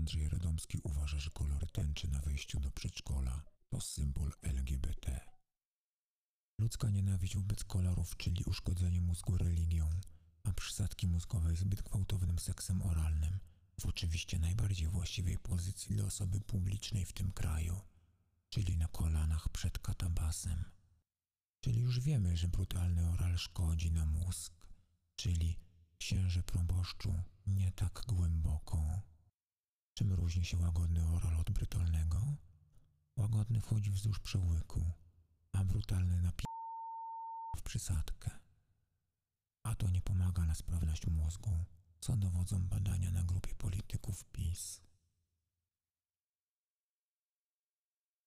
Andrzej Radomski uważa, że kolor tęczy na wejściu do przedszkola to symbol LGBT. Ludzka nienawiść wobec kolorów, czyli uszkodzenie mózgu religią, a przysadki mózgowej zbyt gwałtownym seksem oralnym w oczywiście najbardziej właściwej pozycji dla osoby publicznej w tym kraju, czyli na kolanach przed katabasem. Czyli już wiemy, że brutalny oral szkodzi na mózg, czyli księże proboszczu nie tak głęboko. Czym różni się łagodny oral od brutalnego? Łagodny wchodzi wzdłuż przełyku, a brutalny napi w przysadkę. A to nie pomaga na sprawność mózgu, co dowodzą badania na grupie polityków.